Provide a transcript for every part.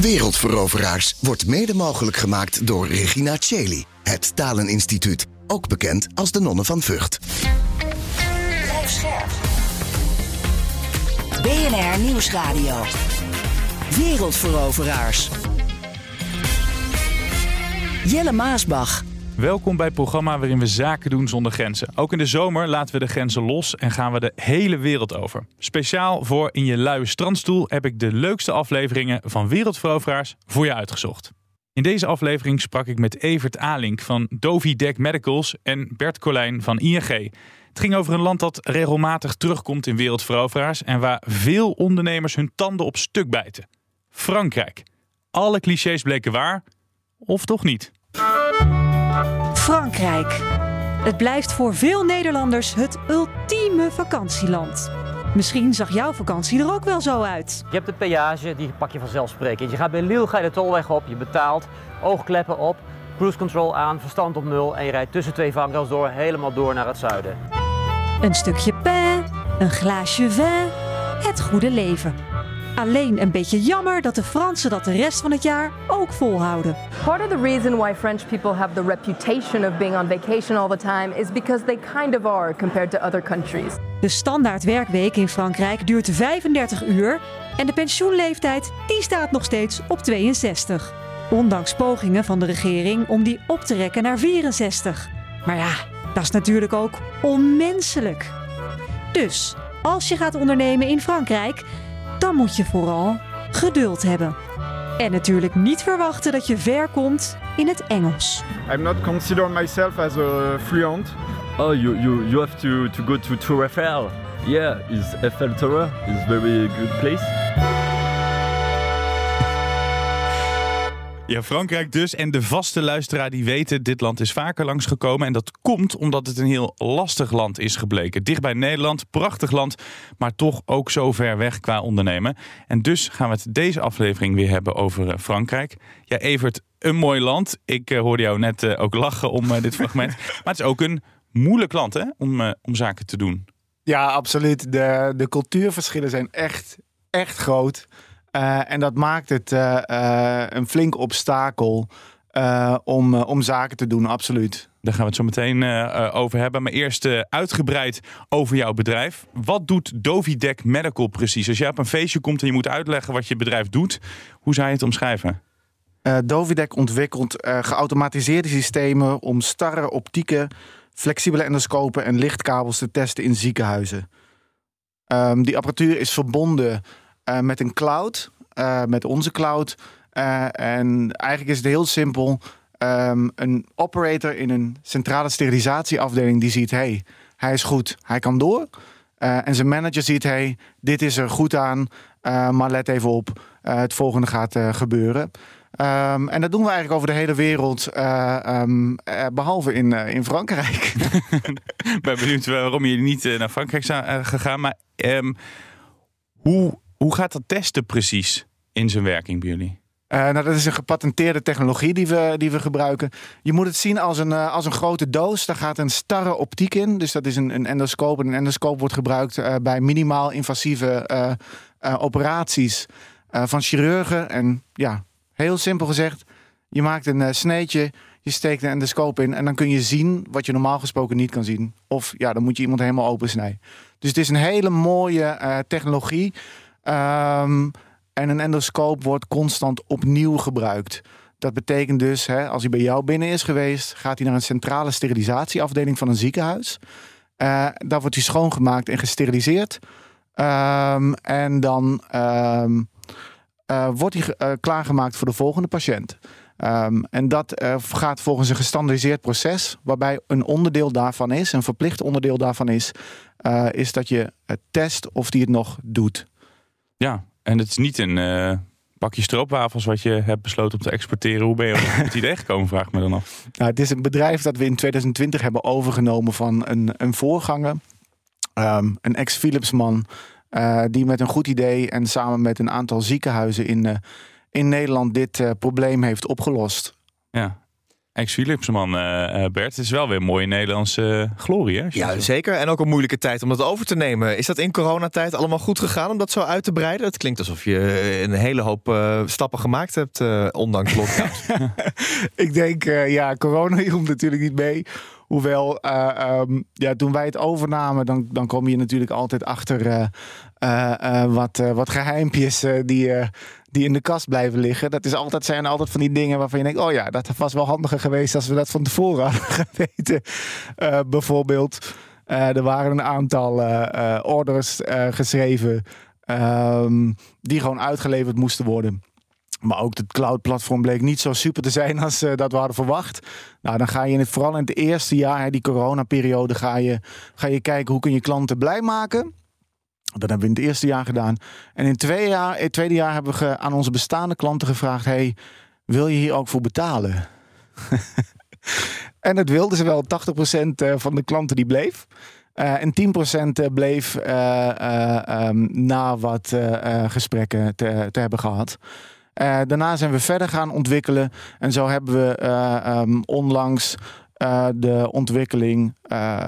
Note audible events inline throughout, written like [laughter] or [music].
Wereldveroveraars wordt mede mogelijk gemaakt door Regina Cheli, het Taleninstituut. Ook bekend als de Nonnen van Vught. BNR Nieuwsradio. Wereldveroveraars. Jelle Maasbach. Welkom bij het programma waarin we zaken doen zonder grenzen. Ook in de zomer laten we de grenzen los en gaan we de hele wereld over. Speciaal voor In je luie strandstoel heb ik de leukste afleveringen van Wereldveroveraars voor je uitgezocht. In deze aflevering sprak ik met Evert Alink van Dovi Deck Medicals en Bert Colijn van ING. Het ging over een land dat regelmatig terugkomt in Wereldveroveraars en waar veel ondernemers hun tanden op stuk bijten. Frankrijk. Alle clichés bleken waar, of toch niet? Frankrijk. Het blijft voor veel Nederlanders het ultieme vakantieland. Misschien zag jouw vakantie er ook wel zo uit. Je hebt de peage, die pak je vanzelfsprekend. Je gaat bij Lille, ga je de tolweg op, je betaalt, oogkleppen op, cruise control aan, verstand op nul en je rijdt tussen twee vangrails door, helemaal door naar het zuiden. Een stukje pain, een glaasje vin, het goede leven. Alleen een beetje jammer dat de Fransen dat de rest van het jaar ook volhouden. Part of the reason why French people have the reputation of being on vacation all the time is because they kind of are compared to other countries. De standaard werkweek in Frankrijk duurt 35 uur en de pensioenleeftijd die staat nog steeds op 62. Ondanks pogingen van de regering om die op te rekken naar 64. Maar ja, dat is natuurlijk ook onmenselijk. Dus als je gaat ondernemen in Frankrijk, dan moet je vooral geduld hebben. En natuurlijk niet verwachten dat je ver komt in het Engels. I'm not consider myself as a fluent. Oh, you, you, you have to, to go to Tour Eiffel. Yeah, is Eiffel Tower is very good place. Ja, Frankrijk dus. En de vaste luisteraar die weten, dit land is vaker langsgekomen. En dat komt omdat het een heel lastig land is gebleken. Dicht bij Nederland, prachtig land, maar toch ook zo ver weg qua ondernemen. En dus gaan we het deze aflevering weer hebben over eh, Frankrijk. Ja, Evert, een mooi land. Ik uh, hoorde jou net uh, ook lachen om uh, dit [laughs] fragment. maar het is ook een moeilijk land hè, om, om zaken te doen. Ja, absoluut. De, de cultuurverschillen zijn echt, echt groot. Uh, en dat maakt het uh, uh, een flink obstakel om, om zaken te doen, absoluut. Daar gaan we het zo meteen over hebben. Maar eerst uitgebreid over jouw bedrijf. Wat doet Dovidec Medical precies? Als jij op een feestje komt en je moet uitleggen wat je bedrijf doet, hoe zou je het omschrijven? Dovidec ontwikkelt geautomatiseerde systemen om starre optieken, flexibele endoscopen en lichtkabels te testen in ziekenhuizen. Um, die apparatuur is verbonden uh, met een cloud, uh, met onze cloud. Uh, en eigenlijk is het heel simpel. Um, een operator in een centrale sterilisatieafdeling die ziet: hey, hij is goed, hij kan door. en zijn manager ziet: hey, dit is er goed aan, maar let even op, het volgende gaat gebeuren. Um, en dat doen we eigenlijk over de hele wereld, um, behalve in, in Frankrijk. [laughs] Ik ben benieuwd waarom je niet naar Frankrijk zijn gegaan. Maar hoe hoe gaat dat testen precies in zijn werking bij jullie? Uh, nou, dat is een gepatenteerde technologie die we, die we gebruiken. Je moet het zien als een, uh, als een grote doos. Daar gaat een starre optiek in. Dus dat is een, een endoscoop. En een endoscoop wordt gebruikt uh, bij minimaal invasieve operaties van chirurgen. En ja, heel simpel gezegd, je maakt een sneetje, je steekt een endoscoop in en dan kun je zien wat je normaal gesproken niet kan zien. Of ja, dan moet je iemand helemaal opensnijden. Dus het is een hele mooie technologie. Um, en een endoscoop wordt constant opnieuw gebruikt. Dat betekent dus, hè, als hij bij jou binnen is geweest, gaat hij naar een centrale sterilisatieafdeling van een ziekenhuis. Uh, daar wordt hij schoongemaakt en gesteriliseerd. Um, en dan um, uh, wordt hij uh, klaargemaakt voor de volgende patiënt. En dat gaat volgens een gestandardiseerd proces, waarbij een onderdeel daarvan is, een verplicht onderdeel daarvan is, is dat je test of die het nog doet. Ja, en het is niet een uh, bakje stroopwafels wat je hebt besloten om te exporteren. Hoe ben je op [laughs] het idee gekomen, vraag me dan af. Nou, het is een bedrijf dat we in 2020 hebben overgenomen van een, een voorganger. Ehm, een ex-Philipsman uh, die met een goed idee en samen met een aantal ziekenhuizen in, uh, in Nederland dit probleem heeft opgelost. Ja, ex-Philipsman, uh, Bert. Het is wel weer een mooie Nederlandse glorie, hè? Ja, zeker. En ook een moeilijke tijd om dat over te nemen. Is dat in coronatijd allemaal goed gegaan om dat zo uit te breiden? Het klinkt alsof je een hele hoop uh, stappen gemaakt hebt, uh, ondanks lockdowns. [laughs] Ik denk, ja, corona hielp natuurlijk niet mee. Hoewel, um, ja, toen wij het overnamen, dan, dan kom je natuurlijk altijd achter wat, wat geheimpjes die die in de kast blijven liggen. Dat is altijd, zijn altijd van die dingen waarvan je denkt: oh ja, dat was wel handiger geweest als we dat van tevoren [laughs] hadden geweten. Bijvoorbeeld, er waren een aantal orders geschreven um, die gewoon uitgeleverd moesten worden. Maar ook het cloud-platform bleek niet zo super te zijn [laughs] als dat we hadden verwacht. Nou, dan ga je in vooral in het eerste jaar, die coronaperiode, ga je, ga je kijken hoe kun je klanten blij maken. Dat hebben we in het eerste jaar gedaan. En in tweede jaar, het tweede jaar hebben we aan onze bestaande klanten gevraagd: hey, wil je hier ook voor betalen? [laughs] en het wilden ze wel. 80% van de klanten die bleef. Uh, en 10% bleef uh, um, na wat gesprekken te, te, hebben gehad. Daarna zijn we verder gaan ontwikkelen. En zo hebben we um, onlangs uh, de ontwikkeling uh,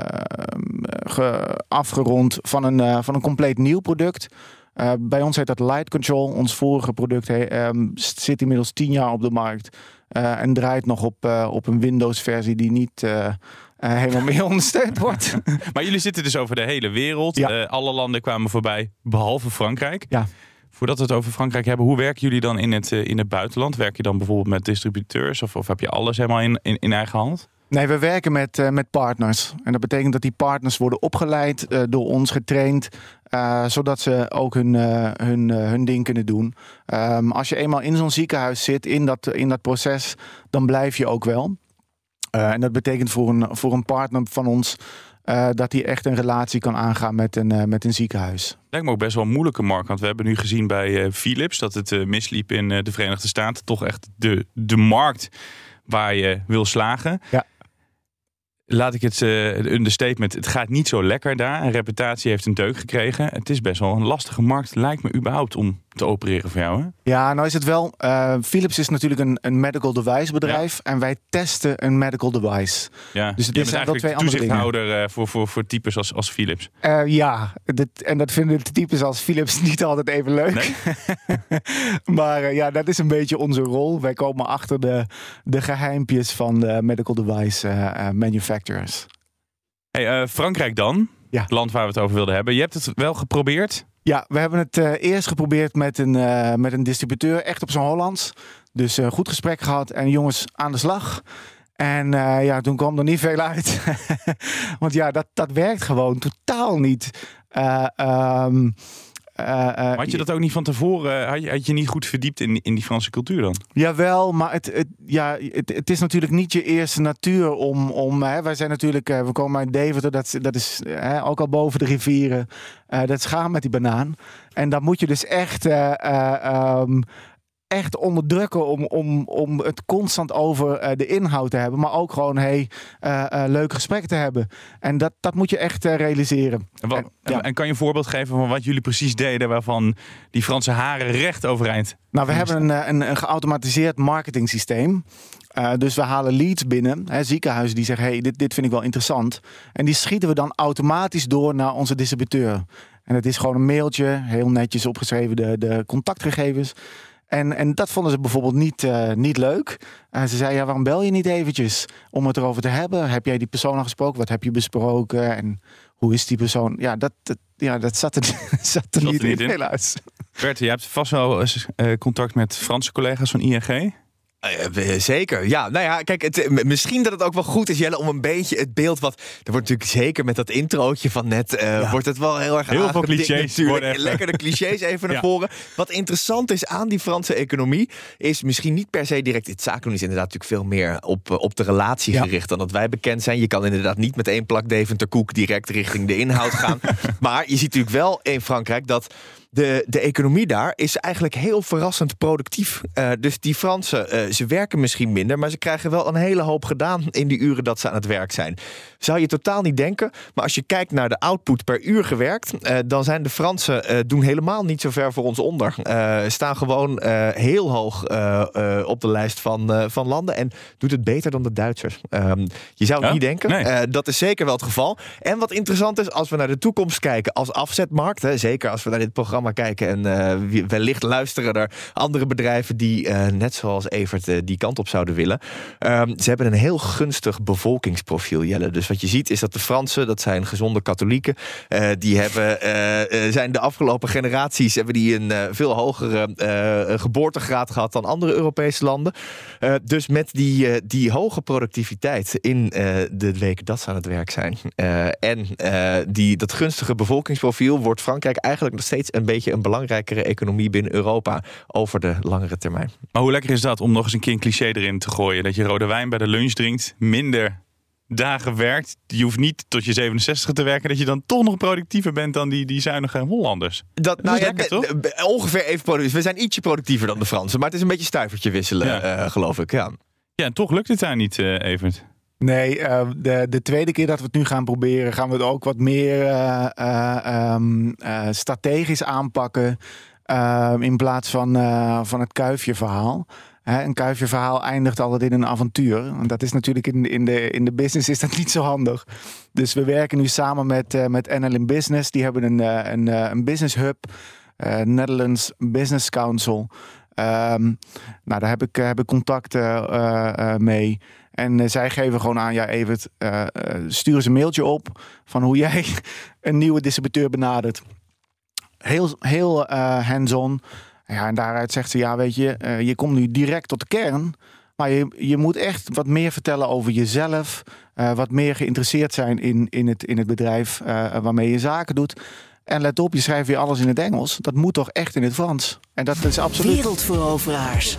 ge, afgerond van een, uh, van een compleet nieuw product. bij ons heet dat Light Control. Ons vorige product he, um, zit inmiddels 10 jaar op de markt. en draait nog op, op een Windows-versie die niet helemaal meer [laughs] ondersteund wordt. [laughs] maar jullie zitten dus over de hele wereld. Ja. alle landen kwamen voorbij, behalve Frankrijk. Ja. Voordat we het over Frankrijk hebben, hoe werken jullie dan in het, in het buitenland? Werk je dan bijvoorbeeld met distributeurs of, of heb je alles helemaal in, in, eigen hand? Nee, we werken met, uh, met partners. En dat betekent dat die partners worden opgeleid, uh, door ons getraind. Zodat ze ook hun, hun, hun ding kunnen doen. Um, als je eenmaal in zo'n ziekenhuis zit, in dat, in dat proces, dan blijf je ook wel. en dat betekent voor een, voor een partner van ons dat hij echt een relatie kan aangaan met een, met een ziekenhuis. Lijkt me ook best wel een moeilijke markt. Want we hebben nu gezien bij Philips dat het misliep in de Verenigde Staten. Toch echt de, de markt waar je wil slagen. Ja laat ik het uh, understatement. Het gaat niet zo lekker daar. Een reputatie heeft een deuk gekregen. Het is best wel een lastige markt, lijkt me überhaupt, om te opereren voor jou. Hè? Ja, nou is het wel. Uh, Philips is natuurlijk een, een medical device bedrijf. Ja. En wij testen een medical device. Ja. Dus het is eigenlijk wel twee toezichthouder andere uh, voor, voor, voor types als, als Philips. Uh, ja, dit, en dat vinden de types als Philips [laughs] niet altijd even leuk. Nee? [laughs] maar ja, dat is een beetje onze rol. Wij komen achter de, de geheimpjes van de medical device manufacturers. Hey, Frankrijk dan? Ja. Het land waar we het over wilden hebben. Je hebt het wel geprobeerd. Ja, we hebben het uh, eerst geprobeerd met een, uh, met een distributeur, echt op zijn Hollands. Dus uh, goed gesprek gehad en jongens aan de slag. En ja, toen kwam er niet veel uit. [laughs] Want ja, dat, dat werkt gewoon totaal niet. Um, uh, had je dat ook niet van tevoren? Had je, had je niet goed verdiept in, in die Franse cultuur dan? Jawel, maar het, het, ja, het, het is natuurlijk niet je eerste natuur om. om hè, wij zijn natuurlijk, we komen uit Deventer, dat, dat is hè, ook al boven de rivieren. Dat is gaan met die banaan. En dan moet je dus echt. Um, echt onderdrukken om, om, om het constant over uh, de inhoud te hebben. Maar ook gewoon hey, uh, uh, leuke gesprekken te hebben. En dat, dat moet je echt realiseren. En, wat, en, ja. en, kan je een voorbeeld geven van wat jullie precies deden... waarvan die Franse haren recht overeind... Nou, we hebben een, een, een geautomatiseerd marketing systeem. Uh, dus we halen leads binnen, hè, ziekenhuizen die zeggen: hey, dit, dit vind ik wel interessant. En die schieten we dan automatisch door naar onze distributeur. En het is gewoon een mailtje, heel netjes opgeschreven, de, de contactgegevens. En, en dat vonden ze bijvoorbeeld niet, uh, niet leuk. En ze zei, ja, waarom bel je niet eventjes om het erover te hebben? Heb jij die persoon al gesproken? Wat heb je besproken? En hoe is die persoon? Ja, dat, dat ja, dat zat er, [laughs] zat er niet, niet in, helaas. Bert, je hebt vast wel eens uh, contact met Franse collega's van ING. Uh, zeker, ja. Nou ja, kijk, het, eh, misschien dat het ook wel goed is, Jelle, om een beetje het beeld wat... Er wordt natuurlijk zeker met dat introotje van net, uh, ja. wordt het wel heel erg Heel veel clichés. Lekker de clichés even [laughs] naar voren. Wat interessant is aan die Franse economie, is misschien niet per se direct... Het zaken is inderdaad natuurlijk veel meer op, op de relatie ja. gericht dan dat wij bekend zijn. Je kan inderdaad niet met één plak Deventer koek direct richting de inhoud gaan. [laughs] maar je ziet natuurlijk wel in Frankrijk dat de, de economie daar is eigenlijk heel verrassend productief. Uh, dus die Fransen, uh, ze werken misschien minder, maar ze krijgen wel een hele hoop gedaan in die uren dat ze aan het werk zijn. Zou je totaal niet denken, maar als je kijkt naar de output per uur gewerkt, uh, dan zijn de Fransen doen helemaal niet zo ver voor ons onder. staan gewoon heel hoog op de lijst van, van landen en doet het beter dan de Duitsers. Ehm, je zou het Ja? niet denken. Nee. dat is zeker wel het geval. En wat interessant is, als we naar de toekomst kijken als afzetmarkt, hè, zeker als we naar dit programma kijken en eh, wellicht luisteren er andere bedrijven die, eh, net zoals Evert, eh, die kant op zouden willen. Ehm, ze hebben een heel gunstig bevolkingsprofiel, Jelle. Dus wat je ziet is dat de Fransen, dat zijn gezonde katholieken, eh, die hebben, eh, eh, zijn de afgelopen generaties hebben die een veel hogere geboortegraad gehad dan andere Europese landen. Dus met die, die hoge productiviteit in de weken dat ze aan het werk zijn en die, dat gunstige bevolkingsprofiel wordt Frankrijk eigenlijk nog steeds een beetje een belangrijkere economie binnen Europa over de langere termijn. Maar hoe lekker is dat om nog eens een keer een cliché erin te gooien? Dat je rode wijn bij de lunch drinkt, minder dagen werkt. Je hoeft niet tot je 67 te werken. Dat je dan toch nog productiever bent dan die, die zuinige Hollanders. Dat, nou is ja, lekker, toch? ongeveer even productief. We zijn ietsje productiever dan de Fransen, maar het is een beetje stuivertje wisselen, Ja. eh, geloof ik. Ja. Ja, en toch lukt het daar niet, eh Evert. Nee, eh, de, de tweede keer dat we het nu gaan proberen, gaan we het ook wat meer eh, eh, ehm, eh, strategisch aanpakken. eh, in plaats van, eh, van het kuifje-verhaal. Hè, een kuifje-verhaal eindigt altijd in een avontuur. Dat is natuurlijk in, in, de, in de business is dat [laughs] niet zo handig. Dus we werken nu samen met, eh, met NL in Business. Die hebben een, eh, een, eh, een business hub, Netherlands Business Council. Ehm, nou, daar heb ik, heb ik contact mee. En zij geven gewoon aan, ja, eh, stuur eens een mailtje op van hoe jij [laughs] een nieuwe distributeur benadert. Heel, heel hands-on. Ja, en daaruit zegt ze, ja, weet je, eh, je komt nu direct tot de kern. Maar je, je moet echt wat meer vertellen over jezelf. eh, wat meer geïnteresseerd zijn in, in, het, in het bedrijf eh, waarmee je zaken doet. En let op, je schrijft weer alles in het Engels. Dat moet toch echt in het Frans. En dat is absoluut. Wereldveroveraars.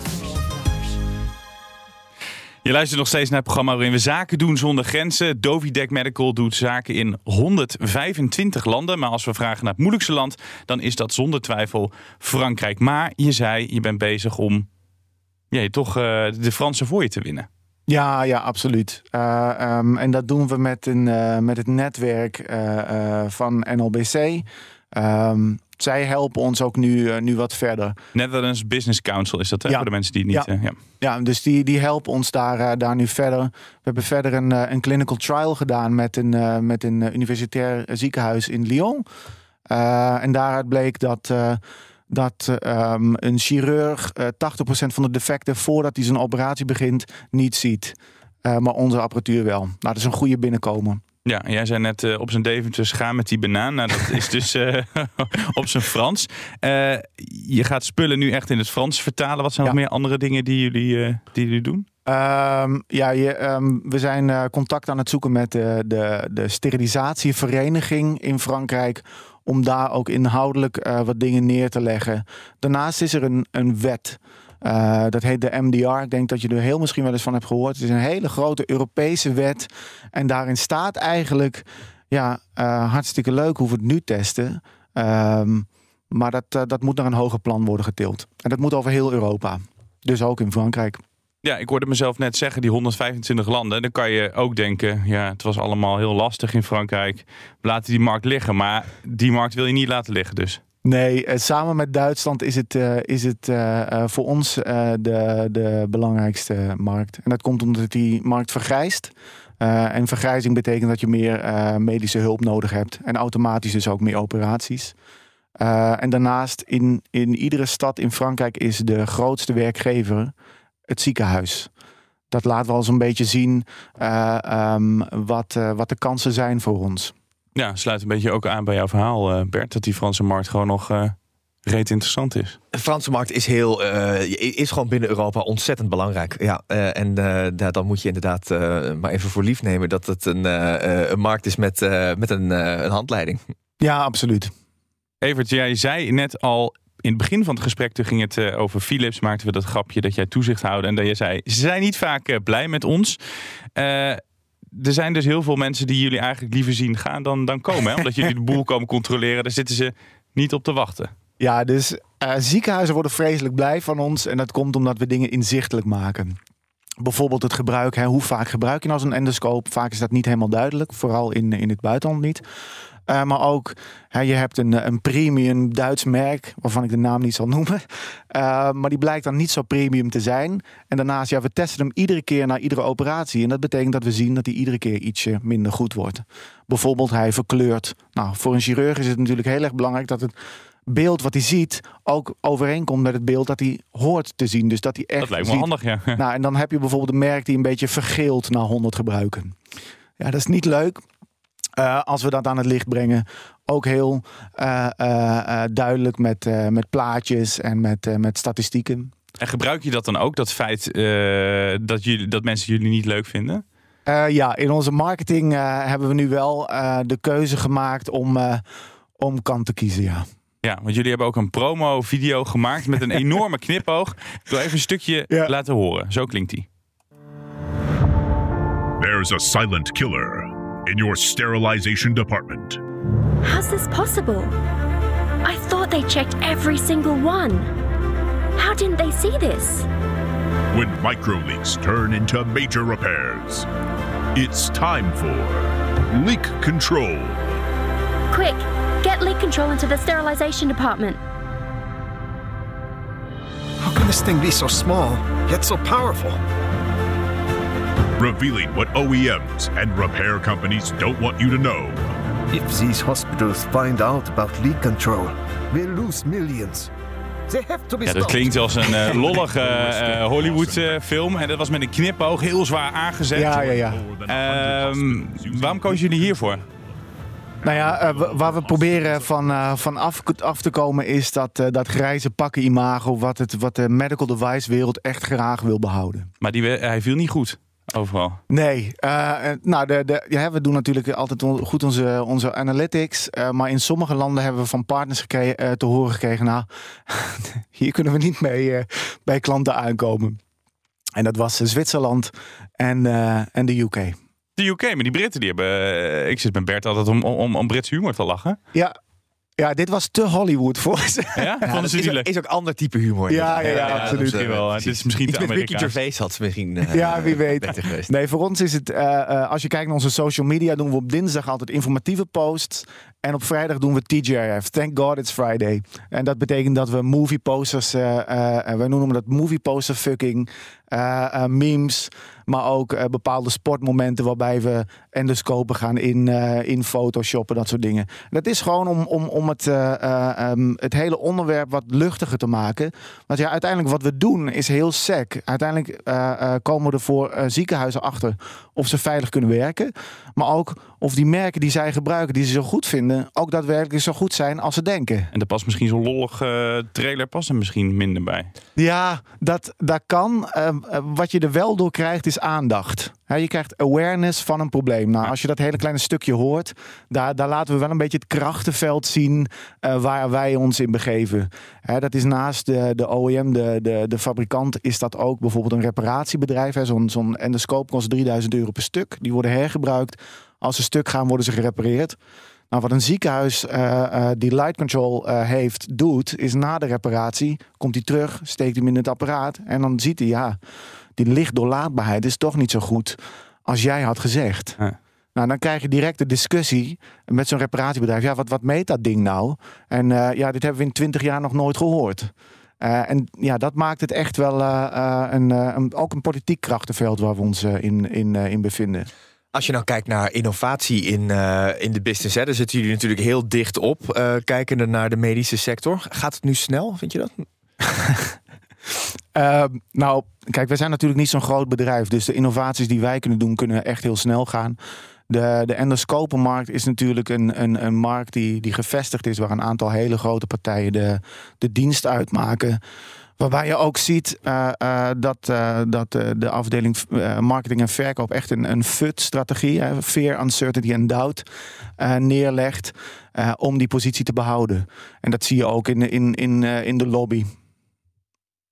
Je luistert nog steeds naar het programma waarin we zaken doen zonder grenzen. Dovidek Medical doet zaken in 125 landen. Maar als we vragen naar het moeilijkste land, dan is dat zonder twijfel Frankrijk. Maar je zei, je bent bezig om ja, toch eh, de Fransen voor je te winnen. Ja, ja, absoluut. Eh, ehm, en dat doen we met, een, eh, met het netwerk van NLBC. Eehm, zij helpen ons ook nu, eh, nu wat verder. Netherlands Business Council is dat, hè? Ja. Voor de mensen die het niet... Ja. eh, ja. Dus die, die helpen ons daar, eh, daar nu verder. We hebben verder een, een clinical trial gedaan met een, met een universitair ziekenhuis in Lyon. En daaruit bleek dat, dat ehm, een chirurg eh 80% van de defecten voordat hij zijn operatie begint niet ziet. Maar onze apparatuur wel. Nou, dat is een goede binnenkomen. Ja, jij zei net eh, op zijn Deventers gaan met die banaan. Nou, dat is dus eh, [laughs] op zijn Frans. Eh, je gaat spullen nu echt in het Frans vertalen. Wat zijn nog meer andere dingen die jullie, die jullie doen? Ehm, ja, je, ehm, we zijn contact aan het zoeken met de, de, de sterilisatievereniging in Frankrijk. Om daar ook inhoudelijk wat dingen neer te leggen. Daarnaast is er een, een wet. Eh, dat heet de MDR. Ik denk dat je er heel misschien wel eens van hebt gehoord. Het is een hele grote Europese wet. En daarin staat eigenlijk, ja, eh, hartstikke leuk hoe we het nu testen. Ehm, maar dat, eh, dat moet naar een hoger plan worden getild. En dat moet over heel Europa. Dus ook in Frankrijk. Ja, ik hoorde mezelf net zeggen, die 125 landen. Dan kan je ook denken, ja, het was allemaal heel lastig in Frankrijk. We laten die markt liggen. Maar die markt wil je niet laten liggen dus. Nee, eh, samen met Duitsland is het, eh, is het eh, voor ons de, de belangrijkste markt. En dat komt omdat die markt vergrijst. En vergrijzing betekent dat je meer medische hulp nodig hebt. En automatisch dus ook meer operaties. En daarnaast in, in iedere stad in Frankrijk is de grootste werkgever het ziekenhuis. Dat laat wel eens een beetje zien eh, ehm, wat, wat de kansen zijn voor ons. Ja, sluit een beetje ook aan bij jouw verhaal, eh, Bert. Dat die Franse markt gewoon nog eh, reet interessant is. De Franse markt is, heel, uh, is gewoon binnen Europa ontzettend belangrijk. Ja, uh, en uh, dan moet je inderdaad maar even voor lief nemen dat het een, een markt is met, met een, een handleiding. Ja, absoluut. Evert, jij zei net al in het begin van het gesprek, toen ging het over Philips, maakten we dat grapje dat jij toezicht houden en dat je zei, ze zijn niet vaak blij met ons. Er zijn dus heel veel mensen die jullie eigenlijk liever zien gaan dan, dan komen. Hè? Omdat jullie de boel [laughs] komen controleren, daar zitten ze niet op te wachten. Ja, dus uh, ziekenhuizen worden vreselijk blij van ons. En dat komt omdat we dingen inzichtelijk maken. Bijvoorbeeld het gebruik, hè, hoe vaak gebruik je nou zo'n endoscoop? Vaak is dat niet helemaal duidelijk, vooral in, in het buitenland niet. Uh, maar ook, hè, je hebt een, een premium Duits merk, waarvan ik de naam niet zal noemen. Uh, [laughs] maar die blijkt dan niet zo premium te zijn. En daarnaast, ja, we testen hem iedere keer na iedere operatie. En dat betekent dat we zien dat hij iedere keer ietsje minder goed wordt. Bijvoorbeeld, hij verkleurt. Nou, voor een chirurg is het natuurlijk heel erg belangrijk dat het beeld wat hij ziet ook overeenkomt met het beeld dat hij hoort te zien. Dus dat hij echt. Dat lijkt me ziet. handig, ja. Nou, en dan heb je bijvoorbeeld een merk die een beetje vergeelt na 100 gebruiken. Ja, dat is niet leuk. Uh, als we dat aan het licht brengen, ook heel uh, uh, duidelijk met, met plaatjes en met, met statistieken. En gebruik je dat dan ook, dat feit dat, jullie, dat mensen jullie niet leuk vinden? ja, in onze marketing hebben we nu wel de keuze gemaakt om, om kant te kiezen, ja. Ja, want jullie hebben ook een promo-video gemaakt met een [laughs] enorme knipoog. Ik wil even een stukje ja. laten horen. Zo klinkt die. There's a silent killer in your sterilization department. How's this possible? I thought they checked every single one. How didn't they see this? When microleaks turn into major repairs, it's time for leak control. Quick, Get leak control into the sterilization department. How can this thing be so small, yet so powerful? Revealing what OEMs and repair companies don't want you to know. If these hospitals find out about leak control, we'll lose millions. Ja, dat klinkt als een uh, [laughs] lollige uh, Hollywood uh, film. En dat was met een knipoog heel zwaar aangezet. Ja, ja, ja. Uh, waarom kozen jullie hiervoor? Nou ja, uh, waar we proberen van, uh, van af, af, te komen is dat, uh, dat grijze pakken imago wat, het, wat de medical device wereld echt graag wil behouden. Maar die, hij viel niet goed overal. Nee, nou de, de, ja, we doen natuurlijk altijd goed onze, onze analytics. maar in sommige landen hebben we van partners gekregen, te horen gekregen, nou, [laughs] hier kunnen we niet mee bij klanten aankomen. En dat was Zwitserland en, en de UK. De UK, maar die Britten die hebben. Eh, ik zit met Bert altijd om, om, om Britse humor te lachen. Ja, ja, dit was te Hollywood voor ze. Ja, ja dat is, ook, is ook ander type humor. Ja, ja, ja, absoluut. Ja, wel. Het is misschien Iets met Ricky Gervais had ze misschien uh, Ja, wie weet. Nee, voor ons is het, uh, uh, als je kijkt naar onze social media, doen we op dinsdag altijd informatieve posts. En op vrijdag doen we TGIF. Thank God it's Friday. En dat betekent dat we movie posters, wij noemen dat movie poster fucking, memes, maar ook bepaalde sportmomenten waarbij we endoscopen gaan in, in Photoshoppen, dat soort dingen. Dat is gewoon om, om, om het, um, het hele onderwerp wat luchtiger te maken. Want ja, uiteindelijk wat we doen is heel sec. Uiteindelijk komen we er voor ziekenhuizen achter of ze veilig kunnen werken. Maar ook of die merken die zij gebruiken, die ze zo goed vinden, ook daadwerkelijk zo goed zijn als ze denken. En daar past misschien zo'n lollige uh, trailer past er misschien minder bij. Ja, dat, dat kan. Uh, wat je er wel door krijgt is aandacht. He, je krijgt awareness van een probleem. Nou, als je dat hele kleine stukje hoort, daar, daar laten we wel een beetje het krachtenveld zien uh, waar wij ons in begeven. He, dat is naast de, de OEM, de, de, de fabrikant, is dat ook bijvoorbeeld een reparatiebedrijf. Zo'n zo'n endoscoop kost 3000 euro per stuk. Die worden hergebruikt. Als ze stuk gaan, worden ze gerepareerd. Nou, wat een ziekenhuis uh, uh, die light control uh, heeft, doet, is na de reparatie, komt hij terug, steekt hem in het apparaat en dan ziet hij, ja, die lichtdoorlaatbaarheid is toch niet zo goed als jij had gezegd. Ja. Nou, dan krijg je direct de discussie met zo'n reparatiebedrijf. Ja, wat, wat meet dat ding nou? En ja, dit hebben we in twintig jaar nog nooit gehoord. en ja, dat maakt het echt wel een, een, ook een politiek krachtenveld waar we ons in, in, in bevinden. Als je nou kijkt naar innovatie in, uh, in de business, hè, daar zitten jullie natuurlijk heel dicht op, uh, kijkende naar de medische sector. Gaat het nu snel, vind je dat? uh, [laughs] nou, kijk, wij zijn natuurlijk niet zo'n groot bedrijf. Dus de innovaties die wij kunnen doen, kunnen echt heel snel gaan. De, de endoscopenmarkt is natuurlijk een, een, een markt die, die gevestigd is, waar een aantal hele grote partijen de, de dienst uitmaken. Waarbij je ook ziet uh, uh, dat, uh, dat de afdeling marketing en verkoop echt een, een FUT-strategie, fear, uncertainty en doubt, neerlegt om die positie te behouden. En dat zie je ook in, in, in, in de lobby.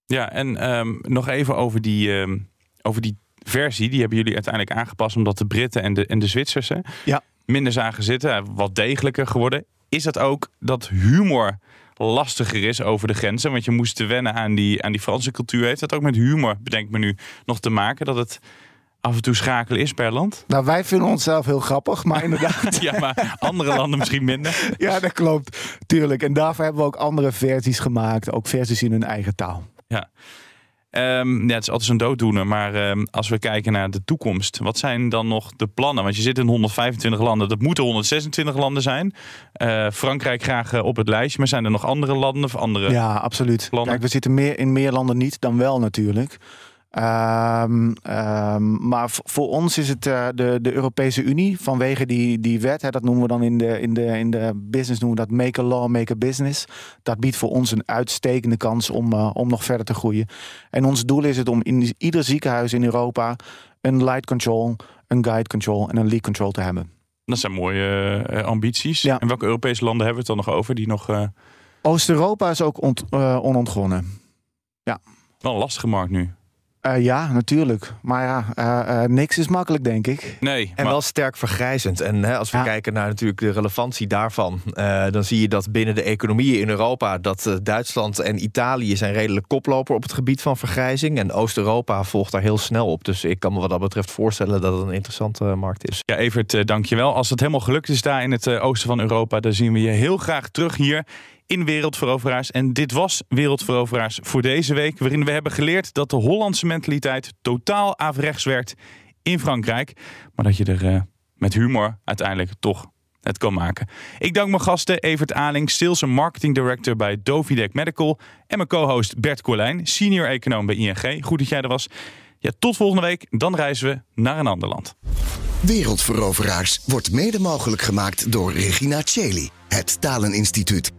Ja, en um, nog even over die, um, over die versie. Die hebben jullie uiteindelijk aangepast omdat de Britten en de, en de Zwitsers ja. minder zagen zitten. Wat degelijker geworden. Is dat ook dat humor lastiger is over de grenzen? Want je moest te wennen aan die, aan die Franse cultuur. Heeft dat ook met humor, bedenk me nu, nog te maken? Dat het af en toe schakelen is per land? Nou, wij vinden onszelf heel grappig, maar [laughs] inderdaad. ja, maar andere landen misschien minder. [laughs] Ja, dat klopt. Tuurlijk. En daarvoor hebben we ook andere versies gemaakt. Ook versies in hun eigen taal. Ja. Um, ja, het is altijd zo'n dooddoener. Maar um, als we kijken naar de toekomst, wat zijn dan nog de plannen? Want je zit in 125 landen, dat moeten 126 landen zijn. Uh, Frankrijk graag uh, op het lijstje, maar zijn er nog andere landen of andere Ja, absoluut. Kijk, we zitten meer in meer landen niet dan wel natuurlijk. Um, um, maar voor ons is het uh, de, de Europese Unie vanwege die, die wet. Hè, dat noemen we dan in de, in, de, in de business noemen we dat make a law, make a business. Dat biedt voor ons een uitstekende kans om, uh, om nog verder te groeien. En ons doel is het om in ieder ziekenhuis in Europa een light control, een guide control en een leak control te hebben. Dat zijn mooie uh, ambities. Ja. En welke Europese landen hebben we het dan nog over die nog. Oost-Europa is ook ont, onontgonnen. Ja. Wel een lastige markt nu. Uh, ja, natuurlijk. Maar ja, uh, uh, niks is makkelijk, denk ik. Nee. En maar... wel sterk vergrijzend. En hè, als we Ja. kijken naar natuurlijk de relevantie daarvan... eh, dan zie je dat binnen de economieën in Europa... dat eh, Duitsland en Italië zijn redelijk koploper op het gebied van vergrijzing. En Oost-Europa volgt daar heel snel op. Dus ik kan me wat dat betreft voorstellen dat het een interessante eh, markt is. Ja, Evert, uh, dankjewel. Als het helemaal gelukt is daar in het uh, oosten van Europa... dan zien we je heel graag terug hier in Wereldveroveraars. En dit was Wereldveroveraars voor deze week... waarin we hebben geleerd dat de Hollandse mentaliteit... totaal averechts werkt in Frankrijk. Maar dat je er uh, met humor uiteindelijk toch het kan maken. Ik dank mijn gasten Evert Aling, Sales en Marketing Director bij Dovidec Medical... en mijn co-host Bert Colijn, Senior Econoom bij ING. Goed dat jij er was. Ja, tot volgende week. Dan reizen we naar een ander land. Wereldveroveraars wordt mede mogelijk gemaakt door Regina Cheli, het Taleninstituut.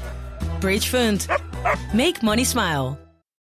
Bridge Fund. Make money smile.